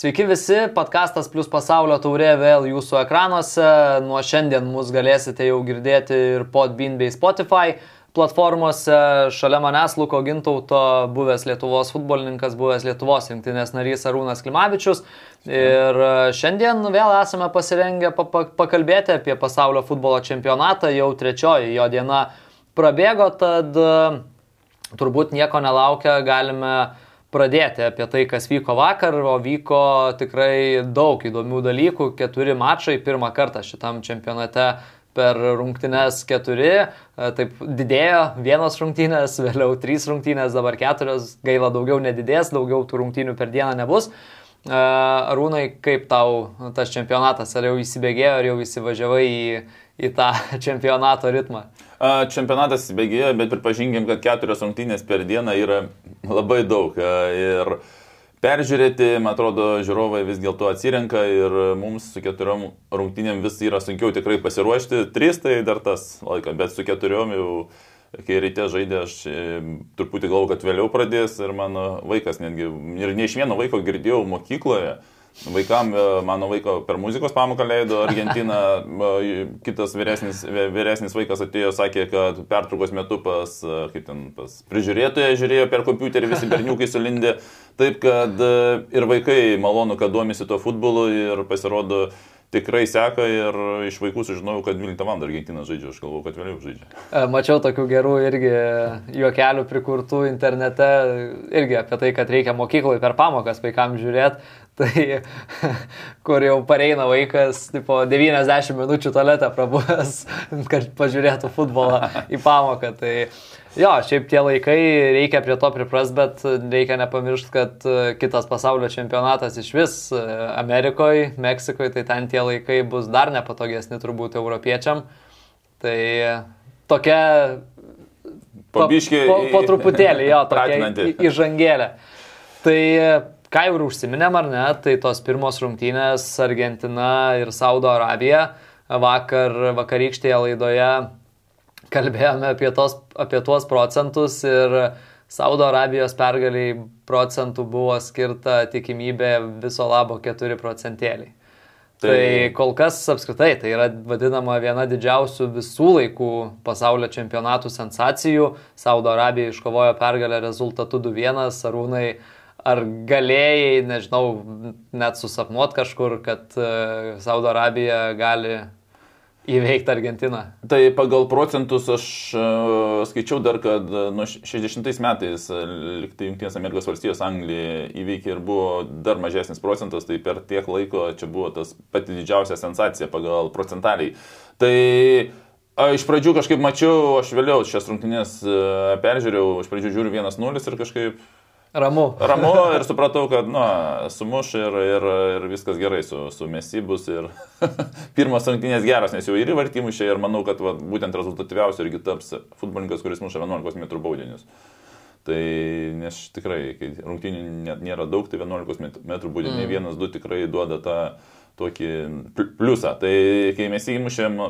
Sveiki visi, podkastas plus pasaulio taurė vėl jūsų ekranuose. Nuo šiandien mus galėsite jau girdėti ir Podbean bei Spotify platformose. Šalia manęs Luko Gintauto, buvęs Lietuvos futbolininkas, buvęs Lietuvos rinktinės narys Arūnas Klimavičius. Ir šiandien vėl esame pasirengę pakalbėti apie pasaulio futbolo čempionatą. Jau trečioji jo diena prabėgo, tad turbūt nieko nelaukia, galime pradėti apie tai, kas vyko vakar, o vyko tikrai daug įdomių dalykų. Keturi mačai pirmą kartą šitam čempionate per rungtynes keturi, e, taip didėjo vienos rungtynės, vėliau trys rungtynės, dabar keturios, gaila daugiau nedidės, daugiau tų rungtynių per dieną nebus. E, Arūnai, kaip tau tas čempionatas, ar jau įsibėgėjo, ar jau įsivažiavai į, į tą čempionato ritmą? Čempionatas įsibėgėjo, bet pripažinkim, kad keturios rungtynės per dieną yra labai daug. Ir peržiūrėti, man atrodo, žiūrovai vis dėlto atsirenka ir mums su keturiom rungtynėm vis yra sunkiau tikrai pasiruošti. Trys tai dar tas laikas, bet su keturiom jau, kai ryte žaidė, aš e, truputį galvoju, kad vėliau pradės ir mano vaikas netgi, ir ne iš vieno vaiko girdėjau mokykloje Vaikam, e, mano vaiko per muzikos pamoką leido Argentiną, e, kitas vyresnis, vyresnis vaikas atėjo, sakė, kad pertraukos metu pas, e, kaip ten, pas prižiūrėtoją žiūrėjo per kompiuterį, visi berniukai sulindė. Taip, kad ir vaikai malonu, kad domisi tuo futbolu ir pasirodo, tikrai seka ir iš vaikų sužinojau, kad 12 val. Argentina žaidžia, aš galvoju, kad vėliau žaidžia. Mačiau tokių gerų irgi juokelių prikurtų internete, irgi apie tai, kad reikia mokykloje per pamokas vaikams žiūrėti. Tai kur jau pareina vaikas, tipo 90 minučių toletę prabuvęs, kad pažiūrėtų futbolą į pamoką. Tai jo, šiaip tie laikai reikia prie to pripras, bet reikia nepamiršti, kad kitas pasaulio čempionatas iš vis Amerikoje, Meksikoje, tai ten tie laikai bus dar nepatogesni turbūt europiečiam. Tai tokia Pabiškiai. Po, po, po truputėlį, jo, tokia įžangėlė. Tai ką jau ir užsiminėm ar ne, tai tos pirmos rungtynės Argentina ir Saudo Arabija vakar vakarykštėje laidoje kalbėjome apie, tos, apie tuos procentus ir Saudo Arabijos pergaliai procentų buvo skirta tikimybė viso labo 4 procentėliai. Tai... tai kol kas apskritai tai yra vadinama viena didžiausių visų laikų pasaulio čempionatų sensacijų. Saudo Arabija iškovojo pergalę rezultatu 2-1, Arūnai Ar galėjai, nežinau, net susapnuot kažkur, kad uh, Saudo Arabija gali įveikti Argentiną? Tai pagal procentus aš uh, skaičiau dar, kad uh, nuo 60 metais liktai Junktinės Amerikos valstijos Anglija įveikė ir buvo dar mažesnis procentas, tai per tiek laiko čia buvo tas pati didžiausia sensacija pagal procentaliai. Tai iš pradžių kažkaip mačiau, aš vėliau šias rungtynės peržiūrėjau, iš pradžių žiūriu 1-0 ir kažkaip Ramu. Ramu ir supratau, kad, nu, sumuš ir, ir, ir viskas gerai su, su Mesi bus ir pirmas rungtynės geras, nes jau ir įvartimų čia ir manau, kad va, būtent rezultatyviausiu irgi taps futbolininkas, kuris muša 11 m baudinius. Tai nes tikrai, kai rungtynių nėra daug, tai 11 m baudiniai, mm. vienas, du tikrai duoda tą tokį pliusą. Tai kai mes įmušėm,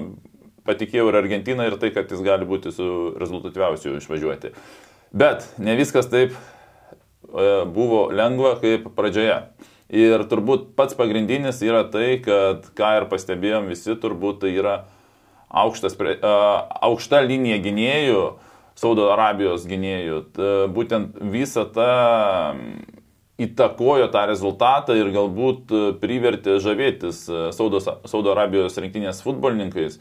patikėjau ir Argentiną ir tai, kad jis gali būti su rezultatyviausiu išvažiuoti. Bet ne viskas taip buvo lengva kaip pradžioje. Ir turbūt pats pagrindinis yra tai, kad, ką ir pastebėjom visi, turbūt tai yra aukštas, uh, aukšta linija gynėjų, Saudo Arabijos gynėjų. Būtent visa ta įtakojo tą rezultatą ir galbūt privertė žavėtis Saudo, Saudo Arabijos rinktinės futbolininkais.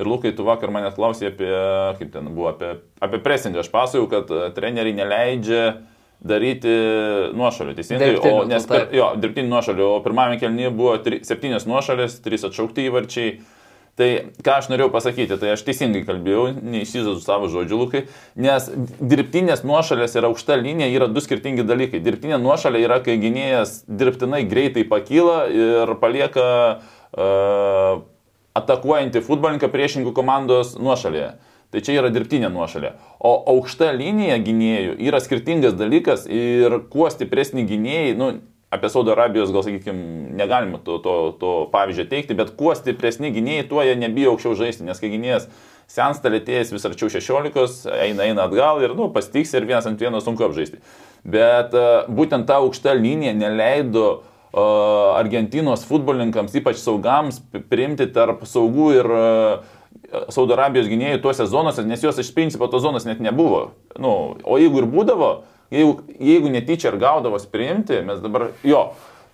Ir Lukai, tu vakar manęs klausė apie, kaip ten buvo, apie, apie presingą. Aš pasakojau, kad treneriai neleidžia uh, daryti nuošalių, teisingai, o nes per, jo, dirbtinių nuošalių, o pirmame kelnyje buvo 7 nuošalės, 3 atšaukti įvarčiai. Tai ką aš norėjau pasakyti, tai aš teisingai kalbėjau, neįsivaizduoju savo žodžių, Lukai, nes dirbtinės nuošalės ir aukšta linija yra du skirtingi dalykai. Dirbtinė nuošalė yra, kai gynėjas dirbtinai greitai pakyla ir palieka uh, atakuojantį futbolininką priešingų komandos nuošalėje. Tai čia yra dirbtinė nuošalė. O aukšta linija gynėjų yra skirtingas dalykas ir kuo stipresni gynėjai, nu, apie Saudo Arabijos gal sakykime, negalima to, to, to pavyzdžio teikti, bet kuo stipresni gynėjai, tuo jie nebijo aukščiau žaisti, nes kai gynėjas sensta lėtėjęs vis arčiau 16, eina, eina atgal ir, nu, pastiks ir vienas ant vieno sunku apžaisti. Bet uh, būtent ta aukšta linija neleido Argentinos futbolininkams, ypač saugams, priimti tarp saugų ir Saudo Arabijos gynėjų tuose zonose, nes jos iš principo tos zonos net nebuvo. Nu, o jeigu ir būdavo, jeigu, jeigu netyčia ir gaudavos priimti, mes dabar, jo,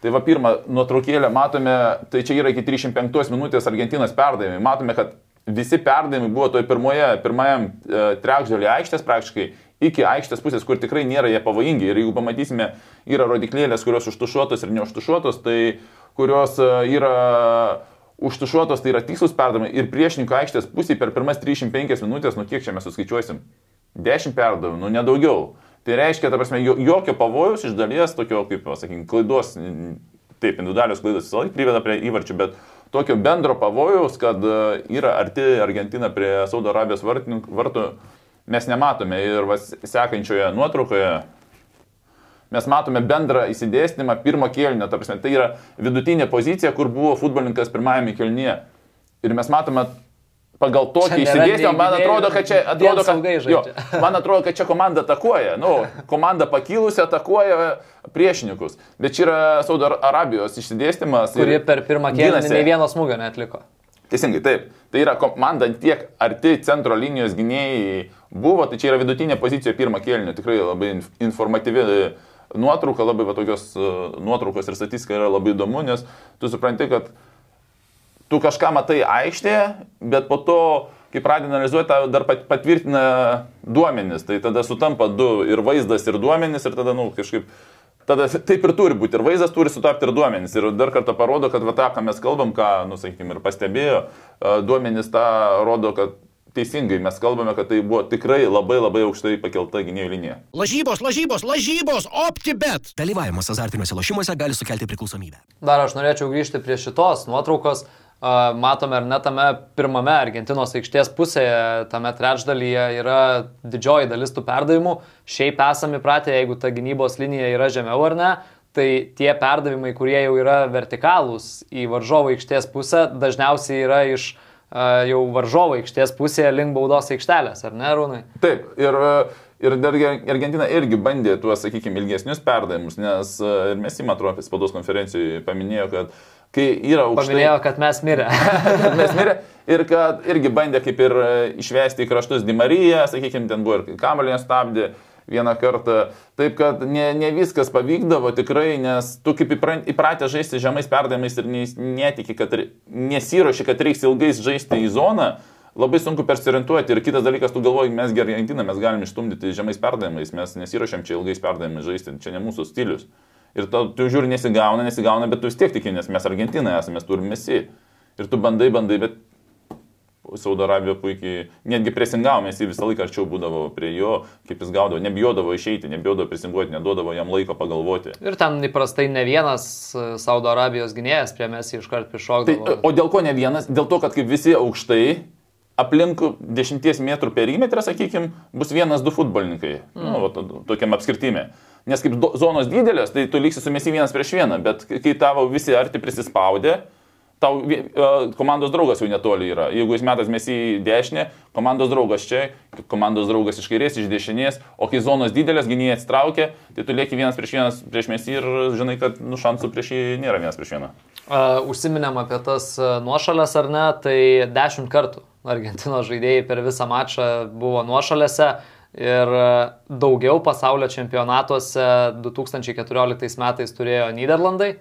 tai va pirmą nuotraukėlę matome, tai čia yra iki 35 minutės Argentinos perdavimai, matome, kad visi perdavimai buvo toje pirmoje, pirmajam e, trečdalį aikštės praktiškai iki aikštės pusės, kur tikrai nėra jie pavojingi. Ir jeigu pamatysime, yra rodiklėlės, kurios užtušuotos ir neužtušuotos, tai kurios e, yra užtušuotos, tai yra tikslus perdavimai ir priešininko aikštės pusėje per pirmas 35 minutės, nu kiek čia mes suskaičiuosim? 10 perdavimų, nu nedaugiau. Tai reiškia, ta prasme, jokio pavojaus iš dalies, tokio, kaip, sakykime, klaidos, taip, individualios klaidos visą laiką priveda prie įvarčių, bet tokio bendro pavojaus, kad e, yra arti Argentina prie Saudo Arabijos vartų, mes nematome. Ir vas, sekančioje nuotraukoje mes matome bendrą įsidėstymą pirmo kėlinio, ta prasme, tai yra vidutinė pozicija, kur buvo futbolininkas pirmajame kėlinyje. Ir mes matome pagal tokį įsidėstymą, man atrodo, kad čia, atrodo, kad, jo, man atrodo, kad čia komanda atakuoja, nu, komanda pakilusi atakuoja priešininkus. Bet čia yra Saudo Arabijos išsidėstymas. Kurie per pirmą kėlinį nei vieno smūgio netliko. Teisingai, taip. Tai yra komanda tiek arti centro linijos gynėjai buvo, tai čia yra vidutinė pozicija pirmą kėlinį, tikrai labai informatyvi nuotrauka, labai va, tokios uh, nuotraukos ir statistika yra labai įdomu, nes tu supranti, kad tu kažką matai aikštėje, bet po to, kai pradedi analizuoti, dar patvirtina duomenis, tai tada sutampa du ir vaizdas, ir duomenis, ir tada, na, nu, kažkaip Tada taip ir turi būti. Ir vaizdas turi sutapti ir duomenys. Ir dar kartą parodo, kad va tą, ką mes kalbam, ką, nusakykime, ir pastebėjo, duomenys tą rodo, kad teisingai mes kalbame, kad tai buvo tikrai labai labai aukštai pakelta gynėjų linija. Lažybos, lažybos, lažybos, optibet. Dalyvavimas azartiniuose lošimuose gali sukelti priklausomybę. Dar aš norėčiau grįžti prie šitos nuotraukos. Matome, ar net tame pirmame Argentinos aikštės pusėje, tame trečdalyje yra didžioji dalis tų perdavimų. Šiaip esame įpratę, jeigu ta gynybos linija yra žemiau ar ne, tai tie perdavimai, kurie jau yra vertikalūs į varžovo aikštės pusę, dažniausiai yra iš uh, jau varžovo aikštės pusėje link baudos aikštelės, ar ne, Rūnai? Taip, ir, ir Argentina irgi bandė tuos, sakykime, ilgesnius perdavimus, nes ir mes įmatru apie spaudos konferencijoje paminėjo, kad kai yra aukštai... Paminėjo, kad mes mirė. mes mirė ir kad irgi bandė kaip ir išvesti į kraštus Dimariją, sakykime, ten buvo ir kamalį stabdė vieną kartą. Taip kad ne, ne viskas pavykdavo tikrai, nes tu kaip įpratę žaisti žemais perdavimais ir netiki, kad nesiuoši, kad reiks ilgais žaisti į zoną. Labai sunku persiorientuoti ir kitas dalykas, tu galvoji, mes gerai Argentiną, mes galim išstumdyti žemais perdavimais, mes nesiuošiam čia ilgais perdavimais žaisti, čia ne mūsų stilius. Ir tu, tu žiūri, nesigauna, nesigauna, bet tu vis tiek tiki, nes mes Argentina esame, mes turime mesi. Ir tu bandai, bandai, bet Saudo Arabija puikiai, netgi presingavo, mes jį visą laiką arčiau būdavo prie jo, kaip jis gaudavo, nebijodavo išeiti, nebijodavo presinguoti, neduodavo jam laiko pagalvoti. Ir ten įprastai ne vienas e, Saudo Arabijos gynėjas prie mes iškart prišokdavo. Tai, o dėl ko ne vienas? Dėl to, kad kaip visi aukštai, aplink 10 metrų perimetrą, sakykime, bus vienas, du futbolininkai. Mm. Nu, va, tokiam apskritimė. Nes kaip zonos didelės, tai tu liksi su mesi vienas prieš vieną, bet kai tavo visi arti prisispaudė, tau komandos draugas jau netoli yra. Jeigu jis metas mes į dešinę, komandos draugas čia, komandos draugas iš kairės, iš dešinės, o kai zonos didelės, gynėjai atsitraukia, tai tu lieki vienas prieš vienas prieš mes ir žinai, kad nu, šansų prieš jį nėra vienas prieš vieną. Uh, užsiminėm apie tas nuošalės ar ne, tai dešimt kartų Argentinos žaidėjai per visą mačą buvo nuošalėse. Ir daugiau pasaulio čempionatuose 2014 metais turėjo Niderlandai,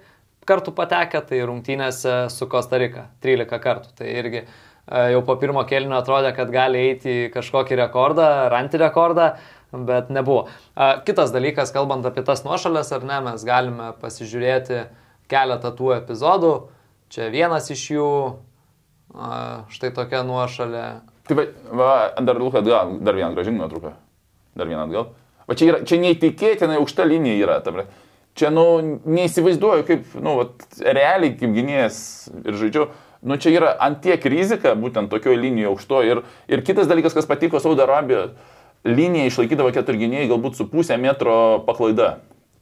kartų patekę, tai rungtynėse su Kostarika 13 kartų. Tai irgi e, jau po pirmo kelnio atrodė, kad gali eiti kažkokį rekordą, rantį rekordą, bet nebuvo. E, kitas dalykas, kalbant apie tas nuošalės, ar ne, mes galime pasižiūrėti keletą tų epizodų. Čia vienas iš jų, e, štai tokia nuošalė. Taip, va, dar Luka, atgal, dar vieną gražinį nuotrauką. Dar vieną atgal. Va čia, yra, čia neįtikėtinai aukšta linija yra. Tabra. Čia, nu, neįsivaizduoju, kaip, nu, vat, realiai kaip gynėjas ir žaidžiu. Nu, čia yra antiek rizika, būtent tokioje linijoje aukštoje. Ir, ir kitas dalykas, kas patiko Saudo Arabijoje, linija išlaikydavo keturi gynėjai galbūt su pusę metro paklaida.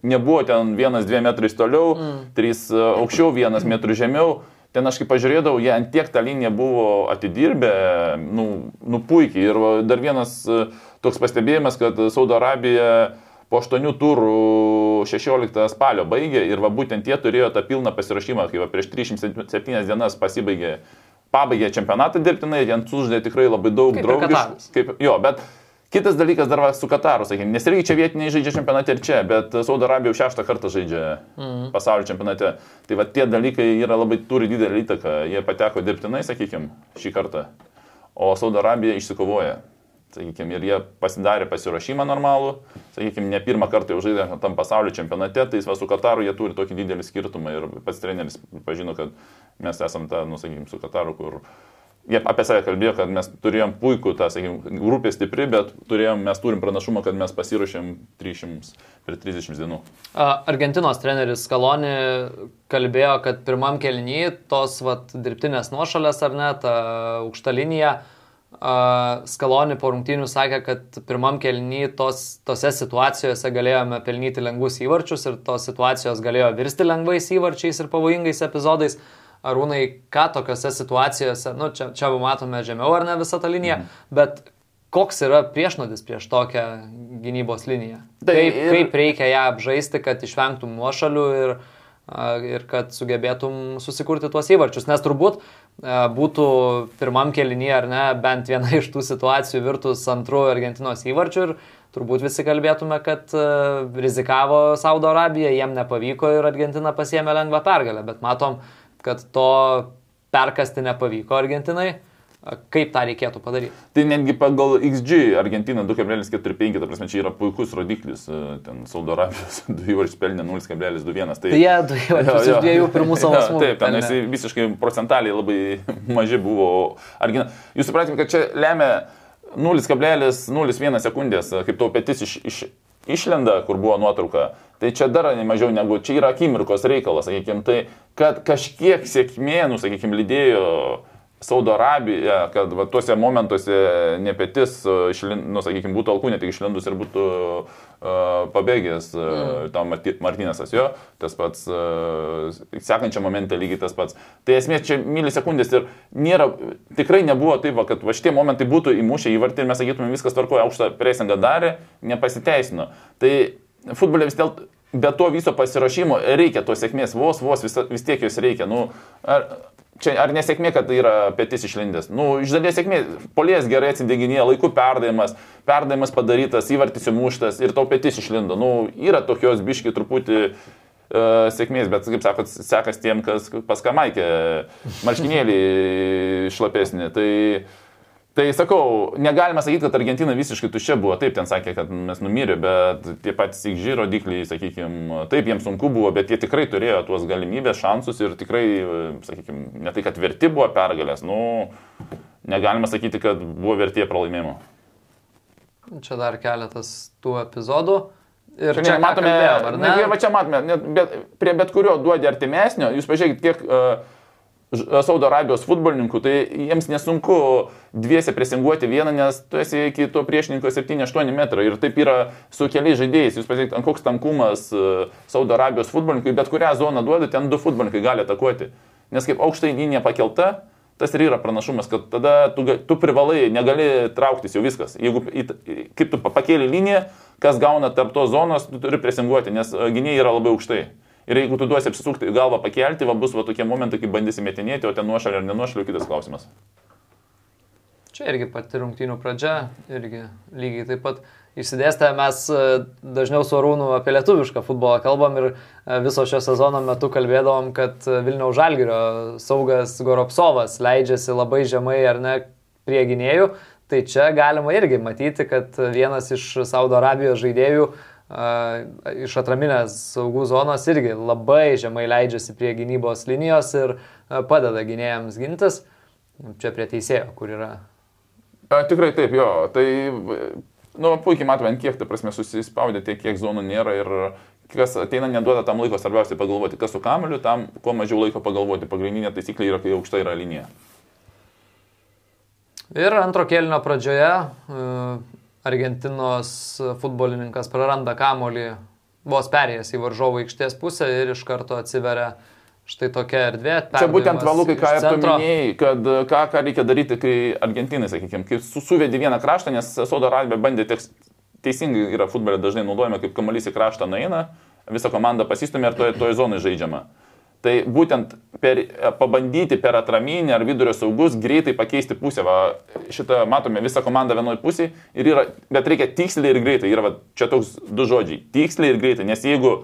Nebuvo ten vienas, dviem metrais toliau, mm. trys e, aukščiau, vienas metrų žemiau. Ten aš kaip pažiūrėdavau, jie antiek tą liniją buvo atidirbę, nu, nu puikiai. Ir dar vienas e, toks pastebėjimas, kad Saudo Arabija po 8 turų 16 spalio baigė ir va būtent jie turėjo tą pilną pasirašymą, kai va prieš 307 dienas pasibaigė, pabaigė čempionatą dirbtinai, jie suždė tikrai labai daug draugiškų. Kaip, jo, bet kitas dalykas dar va su Kataru, sakykime, nes irgi čia vietiniai žaidžia čempionate ir čia, bet Saudo Arabija jau šeštą kartą žaidžia Mhm. pasaulio čempionate. Tai va tie dalykai yra labai turi didelį įtaką. Jie pateko dirbtinai, sakykime, šį kartą, o Saudo Arabija išsikovoja. Sakykime, ir jie pasidarė pasirašymą normalų, sakykime, ne pirmą kartą jau žaidė tam pasaulio čempionate, tai va, su Kataru jie turi tokį didelį skirtumą ir pats treneris pažino, kad mes esam tą, nu, sakykime, su Kataru, kur jie apie save kalbėjo, kad mes turėjom puikų, tą, sakykime, grupė stipri, bet turėjom, mes turim pranašumą, kad mes pasiruošėm 300 per 30 dienų. Argentinos treneris Skaloni kalbėjo, kad pirmam kelnyje tos vat, dirbtinės nuošalės ar ne, ta aukšta linija, a, Skaloni po rungtynių sakė, kad pirmam kelnyje tos, tose situacijose galėjome pelnyti lengvus įvarčius ir tos situacijos galėjo virsti lengvais įvarčiais ir pavojingais epizodais. Arūnai, ką tokiuose situacijose, nu čia, čia matome žemiau ar ne visą tą liniją, mm. bet koks yra priešnodis prieš tokią gynybos liniją? Tai kaip, ir- kaip reikia ją apžaisti, kad išvengtum nuošalių ir, ir kad sugebėtum susikurti tuos įvarčius. Nes turbūt a, būtų pirmam kelinyje ar ne, bent viena iš tų situacijų virtus antrų Argentinos įvarčių ir turbūt visi kalbėtume, kad a, rizikavo Saudo Arabija, jiem nepavyko ir Argentina pasiemė lengvą pergalę, bet matom, kad to perkasti nepavyko Argentinai. Kaip tą reikėtų padaryti? Tai netgi pagal XG Argentina 2,45, ta prasme, čia yra puikus rodiklis, e, ten Saudo Arabijos 2 įvarčius pelnė 0,21. Tai, Tai jie du įvarčius iš dviejų pirmų savo smūgių. Taip, ten jisai visiškai procentaliai labai maži buvo. Argina, jūs supratėte, kad čia lemia 0,01 sekundės, kaip tau petis iš, iš, išlenda, kur buvo nuotrauka. Tai čia dar mažiau negu, čia yra akimirkos reikalas, sakykime, tai kad kažkiek sėkmė, nu, sakykime, lydėjo Saudo Arabija, kad va, tuose momentuose ne petis, išlind, nu, sakykime, būtų alkūnė tik išlindus ir būtų uh, pabėgęs uh, mm. tam Marti, Martinėsas jo, tas pats, uh, sekančią momentą lygiai tas pats. Tai esmė čia milisekundės ir nėra, tikrai nebuvo taip, va, kad va, šitie momentai būtų įmušę įvartį ir mes sakytume viskas tvarkoja, aukštą presingą darė, nepasiteisino. Tai futbolė vis dėlto be to viso pasirašymo reikia tos sėkmės, vos, vos vis, vis tiek jos reikia. Nu, ar, čia ar nesėkmė, kad yra petis išlindęs? Nu, iš dalies sėkmė, polės gerai atsideginėja, laiku perdavimas, perdavimas padarytas, įvartis įmuštas ir tau petis išlindo. Nu, yra tokios biški truputį uh, sėkmės, bet, kaip sakot, sekas tiem, kas pas kamaikė marškinėlį šlapesnį. Tai, Tai sakau, negalima sakyti, kad Argentina visiškai tuščia buvo. Taip, ten sakė, kad mes numirė, bet tie patys įgži rodikliai, sakykime, taip, jiems sunku buvo, bet jie tikrai turėjo tuos galimybės, šansus ir tikrai, sakykime, ne tai, kad verti buvo pergalės, nu, negalima sakyti, kad buvo vertė pralaimėjimo. Čia dar keletas tų epizodų. Ir Čia, čia matome, kalbėjom, ne? ne, va čia matome, net, bet, prie bet kurio duodi artimesnio, jūs pažiūrėkit, kiek uh, Saudo Arabijos futbolininkų, tai jiems nesunku dviese presinguoti vieną, nes tu esi iki to priešininko 7-8 metrai ir taip yra su keliais žaidėjais. Jūs pasiekit, ant koks tankumas uh, Saudo Arabijos futbolininkui, bet kurią zoną duodi, ten du futbolininkai gali atakuoti. Nes kaip aukštai linija pakelta, tas ir yra pranašumas, kad tada tu, tu privalai, negali trauktis jau viskas. Jeigu kaip tu pa- pakėli liniją, kas gauna tarp tos zonos, tu turi presinguoti, nes uh, gynėjai yra labai aukštai. Ir jeigu tu duosi apsisukti galvą pakelti, va bus va tokie momentai, kai bandysi metinėti, o ten nuošalė ar nenuošalė, kitas klausimas. Čia irgi pati rungtynių pradžia, irgi lygiai taip pat išsidėstę. Mes e, dažniau su Arūnu apie lietuvišką futbolą kalbam ir e, viso šio sezono metu kalbėdavom, kad e, Vilniaus Žalgirio saugas Goropsovas leidžiasi labai žemai ar ne prie gynėjų. Tai čia galima irgi matyti, kad vienas iš Saudo Arabijos žaidėjų a, iš atraminės saugų zonos irgi labai žemai leidžiasi prie gynybos linijos ir padeda gynėjams gintis. Čia prie teisėjo, kur yra A, tikrai taip, jo. Tai, nu, puikiai matome, kiek, ta prasme, susispaudė tiek, kiek zonų nėra ir kas ateina, neduoda tam laiko svarbiausia pagalvoti, kas su kameliu, tam kuo mažiau laiko pagalvoti. Pagrindinė taisyklė yra, kai aukšta yra linija. Ir antro kėlinio pradžioje e, Argentinos futbolininkas praranda kamolį vos perėjęs į varžovų aikštės pusę ir iš karto atsiveria štai tokia erdvė. Čia būtent valukai, ką ir minėjai, kad ką, ką reikia daryti, kai Argentinai, sakykime, kai su- suvedi vieną kraštą, nes Saudo Arabija bandė tiek, teisingai yra futbolė dažnai naudojama, kaip kamuolys į kraštą naina, visa komanda pasistumė ir toje, toje zonoje žaidžiama. Tai būtent per, pabandyti per atraminį ar vidurio saugus greitai pakeisti pusę. Va, šitą matome visą komandą vienoje pusėje, yra, bet reikia tiksliai ir greitai. Yra va, čia toks du žodžiai - tiksliai ir greitai. Nes jeigu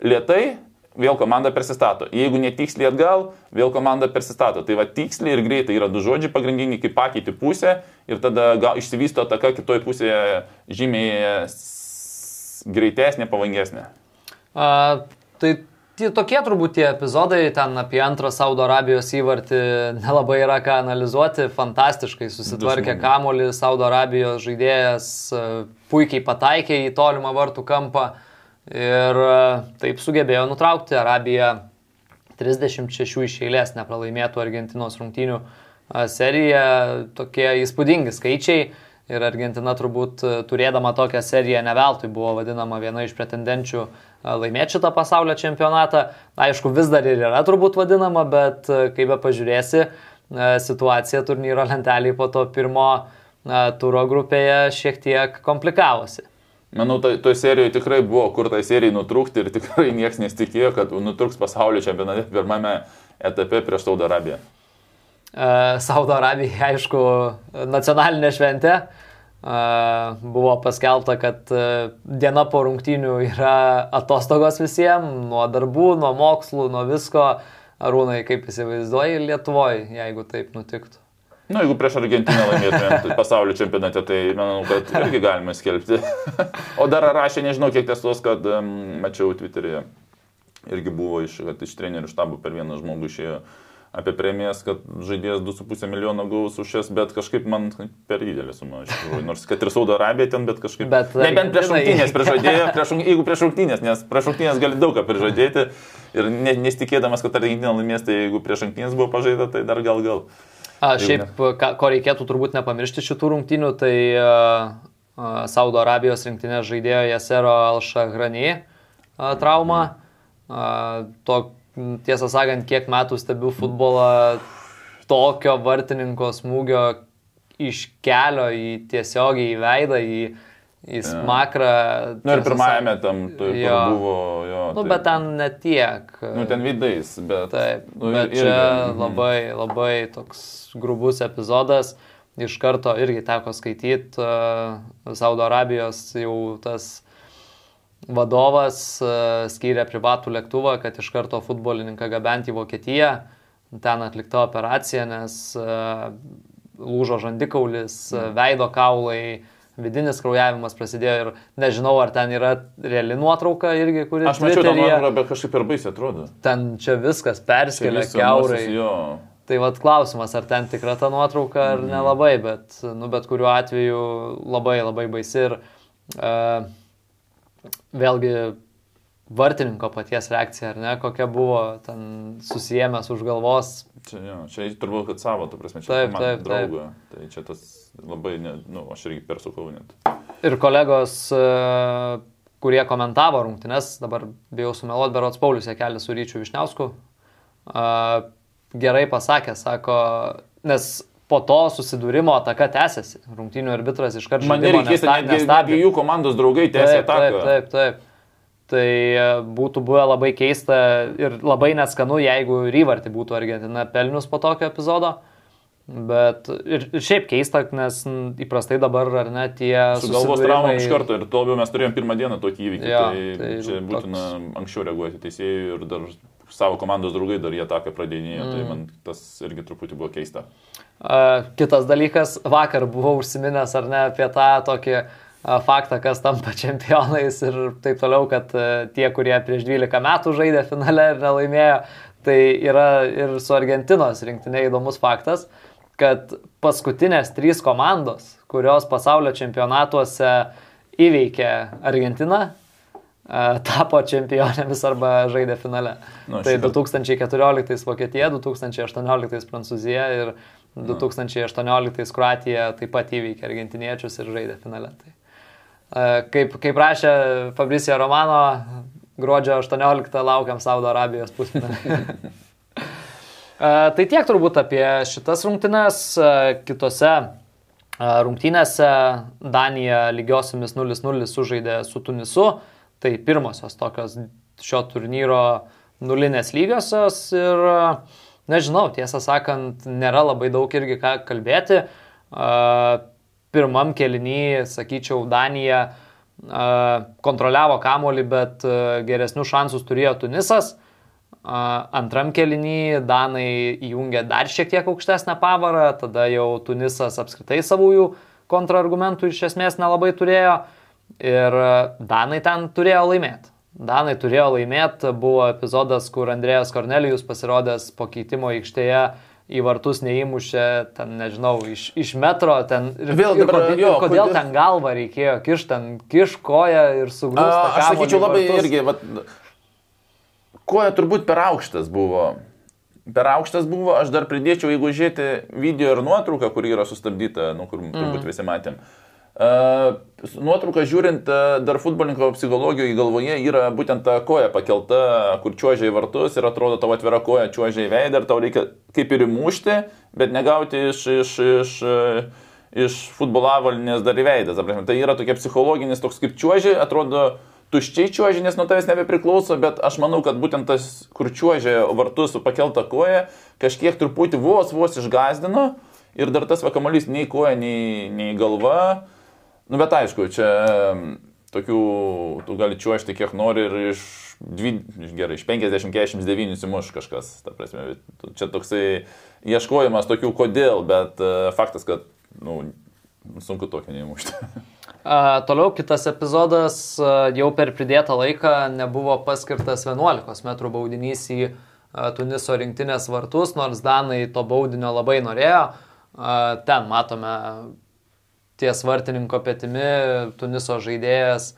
lietai, vėl komanda persistato. Jeigu netiksliai atgal, vėl komanda persistato. Tai va tiksliai ir greitai yra du žodžiai pagrindiniai, kaip pakeiti pusę ir tada gal išsivysto ataka kitoje pusėje žymiai greitesnė, pavangesnė. A, tai Tai tokie turbūt tie epizodai, ten apie antrą Saudo Arabijos įvartį nelabai yra ką analizuoti, fantastiškai susitvarkė kamolį, Saudo Arabijos žaidėjas puikiai pataikė į tolimą vartų kampą ir taip sugebėjo nutraukti Arabiją. 36 iš eilės nepralaimėtų Argentinos rungtynių seriją, tokie įspūdingi skaičiai. Ir Argentina turbūt turėdama tokią seriją neveltui buvo vadinama viena iš pretendenčių laimėti šitą pasaulio čempionatą. Aišku, vis dar ir yra turbūt vadinama, bet kaip be pažiūrėsi, situacija turnyro lentelėje po to pirmo turo grupėje šiek tiek komplikavosi. Manau, toj to serijoje tikrai buvo kur tai serijai nutrūkti ir tikrai niekas nesitikėjo, kad nutrūks pasaulio čempionate pirmame etape prieš Saudo Arabiją. Saudo Arabija, aišku, nacionalinė šventė. Buvo paskelbta, kad diena po rungtynių yra atostogos visiems, nuo darbų, nuo mokslų, nuo visko. Arūnai, kaip įsivaizduoji Lietuvoje, jeigu taip nutiktų? Na, nu, jeigu prieš Argentiną laimėtumėm tai pasaulio čempionate, tai manau, kad irgi galima skelbti. o dar rašė, nežinau, kiek tiesos, kad um, mačiau Twitter'e, irgi buvo iš, iš trenerių štabų per vieną žmogų išėjo. Uh, apie premijas, kad žaidėjas 2,5 milijono gaus už šias, bet kažkaip man per didelė suma. Nors kad ir Saudo Arabija ten, bet kažkaip. Bet, Nebent prieš rungtynės prižadėjo, prieš, jeigu prieš rungtynės, nes prieš rungtynės gali daug ką prižadėti ir ne, nesitikėdamas, kad Argentina laimės, tai jeigu prieš rungtynės buvo pažaida, tai dar gal gal. A, šiaip, ką, ko reikėtų turbūt nepamiršti šitų rungtynių, tai uh, Saudo Arabijos rinktinės žaidėjo Jasero Alšahrani uh, trauma. Uh, to, tiesą sakant, kiek metų stebiu futbolą, tokio vartininko smūgio iš kelio į tiesiogiai į veidą, į, į smakrą. Na nu, ir pirmajame tam tai jo. buvo jo. Nu, tai, bet ten netiek. Nu, ten vidais, bet. Taip, nu, bet ir, čia irgi. labai, labai toks grubus epizodas. Iš karto irgi teko skaityti uh, Saudo Arabijos jau tas vadovas e, skyrė privatų lėktuvą, kad iš karto futbolininką gabenti į Vokietiją. Ten atlikta operacija, nes e, lūžo žandikaulis, e, veido kaulai, vidinis kraujavimas prasidėjo ir nežinau, ar ten yra reali nuotrauka irgi, kuri... Aš mačiau tą nuotrauką, bet kažkaip per baisiai atrodo. Ten čia viskas perskelia keurai. Tai vad klausimas, ar ten tikra ta nuotrauka ar mm. nelabai, bet, nu, bet kuriuo atveju labai labai baisi ir uh, vėlgi vartininko paties reakcija, ar ne, kokia buvo ten susijęs už galvos. Čia, jo, čia turbūt, kad savo, tu prasme, čia taip, taip, draugą. Taip. Tai čia tas labai, na, nu, aš irgi persukau net. Ir kolegos, e, kurie komentavo rungtynes, dabar bijau sumeluoti, berots Paulius Jekelis su Ryčiu Višniausku, e, gerai pasakė, sako, nes po to susidūrimo ataka tęsiasi. Rungtinių arbitras iš karto Man nereikės, netgi jų komandos draugai tęsia ataką. Taip, taip, taip. Tai e, būtų buvę labai keista ir labai neskanu, jeigu Ryvartį būtų Argentina pelnius po tokio epizodo. Bet ir, ir šiaip keista, nes įprastai dabar ar ne tie... Su galvos trauma iš karto ir to labiau mes turėjom pirmą dieną tokį įvykį. Ja, tai, tai čia būtina toks... anksčiau reaguoti teisėjai ir dar savo komandos draugai dar jie taką pradėnėjo, tai mm. tai man tas irgi truputį buvo keista. Kitas dalykas, vakar buvau užsiminęs ar ne apie tą tokį faktą, kas tampa čempionais ir taip toliau, kad tie, kurie prieš 12 metų žaidė finale ir nelaimėjo, tai yra ir su Argentinos rinktinė įdomus faktas, kad paskutinės trys komandos, kurios pasaulio čempionatuose įveikė Argentiną, tapo čempionėmis arba žaidė finale. Nu, tai 2014 Vokietija, 2018 Prancūzija ir 2018 Kroatija taip pat įveikė argentiniečius ir žaidė finale. Tai, kaip, kaip rašė Fabricija Romano, gruodžio 18 laukiam Saudo Arabijos pusfinalį. tai tiek turbūt apie šitas rungtynes. Kitose rungtynėse Danija lygiosiomis 0-0 sužaidė su Tunisu. Tai pirmosios tokios šio turnyro nulinės lygiosios ir nežinau, tiesą sakant, nėra labai daug irgi ką kalbėti. Pirmam kelinį, sakyčiau, Danija kontroliavo kamolį, bet geresnius šansus turėjo Tunisas. Antram kelinį Danai įjungė dar šiek tiek aukštesnę pavarą, tada jau Tunisas apskritai savųjų kontrargumentų iš esmės nelabai turėjo ir Danai ten turėjo laimėti. Danai turėjo laimėti, buvo epizodas, kur Andrėjas Kornelijus pasirodęs po keitimo aikštėje į vartus neįmušė, ten nežinau, iš, iš metro, ten ir Vėl ir dabar, kodėl, jo, ir kodėl kodėl- ten galvą reikėjo kišti, ten kiš koją ir sugrūsti. A, Aš sakyčiau labai irgi, vat, koja turbūt per aukštas buvo. Per aukštas buvo, aš dar pridėčiau, jeigu žiūrėti video ir nuotrauką, kur yra sustabdyta, nu, kur turbūt visi matėm. Uh, nuotrauką žiūrint, uh, dar futbolininko psichologijoje galvoje yra būtent ta koja pakelta, kur čiuožia į vartus ir atrodo tavo atvira koja čiuožia į veidą ir tau reikia kaip ir įmušti, bet negauti iš, iš, iš, uh, iš futbolo avalinės dar į veidą. Tai yra tokia psichologinis toks kaip čiuožia, atrodo tuščiai čiuožia, nes nuo tavęs nebepriklauso, bet aš manau, kad būtent tas, kur čiuožia vartus su pakelta koja, kažkiek truputį vos, vos išgazdino ir dar tas vakamolys nei koja, nei, nei galva. Nu, bet aišku, čia tokių, tu gali čiuožti kiek nori ir iš, dvi, gerai, iš 50-49 simuš kažkas. Ta prasme, čia toksai ieškojimas tokių kodėl, bet e, faktas, kad nu, sunku tokio neįmušti. Toliau kitas epizodas a, jau per pridėtą laiką nebuvo paskirtas 11 m baudinys į a, Tuniso rinktinės vartus, nors Danai to baudinio labai norėjo. Ten matome ties vartininko petimi Tuniso žaidėjas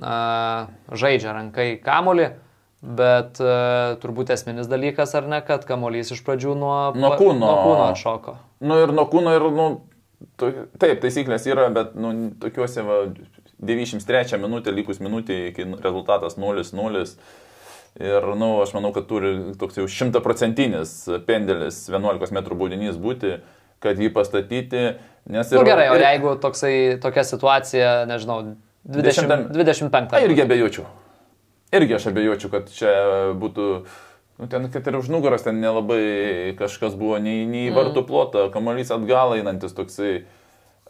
a, žaidžia rankai kamolį. Bet e, turbūt esminis dalykas, ar ne, kad kamolys iš pradžių nuo, Nuo kūno. nuo kūno šoko. Nu ir nuo kūno ir, nu, taip, taisyklės yra, bet, nu, tokiuose, va, 93 minutė, likus minutė, iki rezultatas 0-0. Ir, nu, aš manau, kad turi toks jau šimtaprocentinis pendelis 11 m baudinys būti, kad jį pastatyti. Nes Na nu, gerai, o ir, jeigu toksai, tokia situacija, nežinau, 20, Dešimtam- 25. A, irgi abejočiau. Irgi aš abejočiau, kad čia būtų, nu, ten, kad ir už nugaros ten nelabai kažkas buvo, nei, nei Mhm. vartų plotą, kamuolys atgal einantis toksai.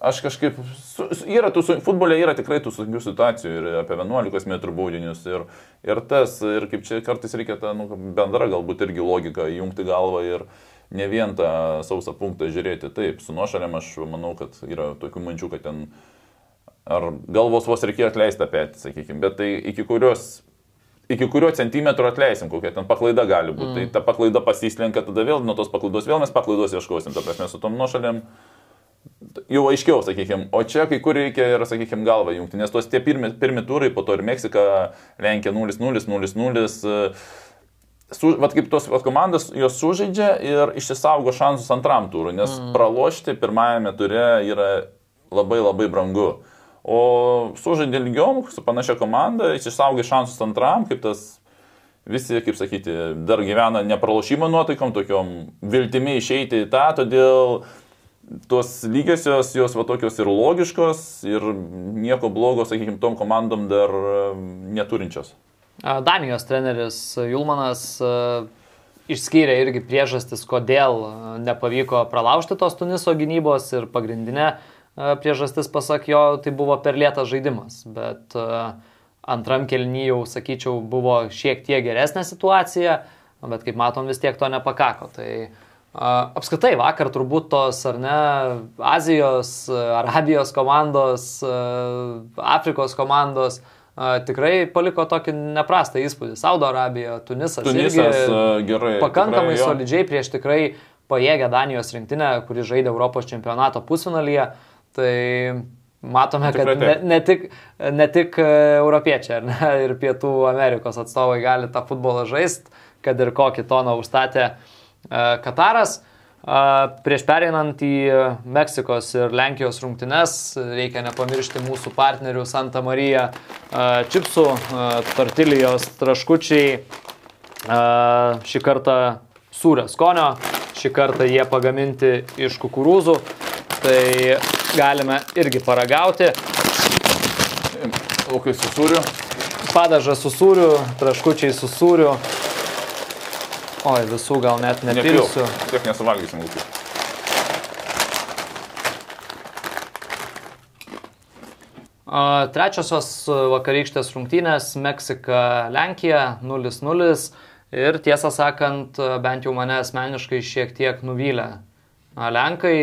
Aš kažkaip, su, yra tų, futbole yra tikrai tų sunkių situacijų ir apie 11 m baudinius ir, ir tas, ir kaip čia kartais reikia tą nu, bendrą galbūt irgi logiką įjungti galvą ir ne vien tą sausą punktą žiūrėti. Taip, su nuošalėm aš manau, kad yra tokių mančių, kad ten ar galvos vos reikėjo atleisti apie, sakykime, bet tai iki kurios iki kurio centimetro atleisim, kokia ten paklaida gali būti. Mm. Tai ta paklaida pasislenka, tada vėl nuo tos paklaidos vėl mes paklaidos ieškosim, ta prasme, su tom nuošalėm jau aiškiau, sakykime, o čia kai kur reikia ir, sakykime, galvą jungti, nes tos tie pirmi, pirmi turai, po to ir Meksika, Lenkija 0-0, 0-0. Su, vat kaip tos vat komandos jos sužaidžia ir išsisaugo šansus antram turui, nes mm. pralošti pirmajame ture yra labai labai brangu. O sužaidė ilgiau su panašia komanda, išsisaugo šansus antram, kaip tas visi, kaip sakyti, dar gyvena nepralošimo nuotaikom, tokiom viltimi išeiti į tą, todėl tos lygiosios, jos va tokios ir logiškos, ir nieko blogo, sakykime, tom komandom dar neturinčios. Danijos treneris Julmanas išskyrė irgi priežastis, kodėl nepavyko pralaužti tos Tuniso gynybos ir pagrindinė priežastis, pasak jo, tai buvo per lėtas žaidimas. Bet antram kelnyje jau, sakyčiau, buvo šiek tiek geresnė situacija, bet kaip matom, vis tiek to nepakako. Tai apskritai vakar turbūt tos, ar ne, Azijos, Arabijos komandos, Afrikos komandos tikrai paliko tokį neprastą įspūdį. Saudo Arabija, Tunisas, Tunisas gerai. pakankamai tikrai, jo. solidžiai prieš tikrai pajėgę Danijos rinktinę, kuri žaidė Europos čempionato pusfinalyje. Tai matome, kad Tikrai ne, taip. ne, tik, ne tik e, europiečiai, ne, ir Pietų Amerikos atstovai gali tą futbolą žaisti, kad ir kokį toną užstatė e, Kataras. Prieš pereinant į Meksikos ir Lenkijos rungtynes, reikia nepamiršti mūsų partnerių Santa Marija čipsų, tortilijos, traškučiai. Šį kartą sūrio skonio, šį kartą jie pagaminti iš kukurūzų. Tai galime irgi paragauti. O kai su sūriu? Padažas su sūriu, traškučiai su sūriu. Oi, visų gal net nepilsiu. Tiek nesuvalgysim. A, Trečiosios vakarykštės rungtynės - Meksika, Lenkija 0-0 ir tiesą sakant, bent jau mane asmeniškai šiek tiek nuvylė. Lenkai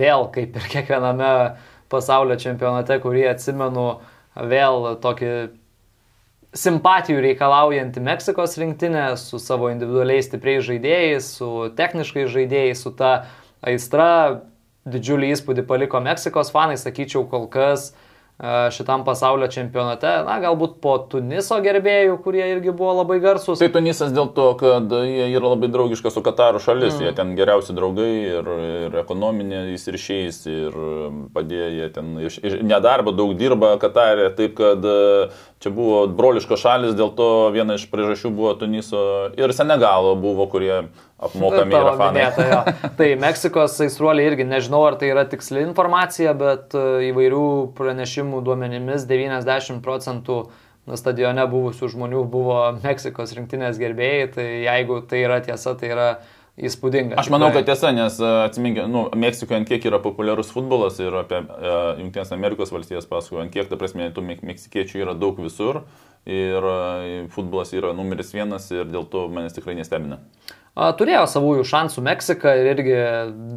vėl, kaip ir kiekviename pasaulio čempionate, kurį atsimenu, vėl tokį simpatijų reikalaujantį Meksikos rinktinę su savo individualiais stipriais žaidėjais, su techniškais žaidėjais, su ta aistra. Didžiulį įspūdį paliko Meksikos fanai, sakyčiau, kol kas uh, šitam pasaulio čempionate, na, galbūt po Tuniso gerbėjų, kurie irgi buvo labai garsus. Tai Tunisas dėl to, kad jie yra labai draugiška su Kataru šalis, mm. jie ten geriausi draugai ir, ir ekonominiais ryšiais, ir padėjo jie ten iš, iš nedarbo daug dirba Katarė, taip kad čia buvo broliškos šalis, dėl to viena iš priežasčių buvo Tuniso ir Senegalo buvo, kurie apmokami yra fanai. Minėta, tai Meksikos aistruoliai irgi nežinau, ar tai yra tiksli informacija, bet e, įvairių pranešimų duomenimis 90 procentų stadione buvusių žmonių buvo Meksikos rinktinės gerbėjai, tai jeigu tai yra tiesa, tai yra įspūdinga. Aš manau, kad tiesa, nes e, atsiminkė, nu, Meksikoje ant kiek yra populiarus futbolas ir apie uh, Junktinės Amerikos valstijas pasakoju, ant kiek, ta prasme, tų meksikiečių yra daug visur ir uh, futbolas yra numeris vienas ir dėl to manęs tikrai nestebina. Turėjo savųjų šansų Meksika ir irgi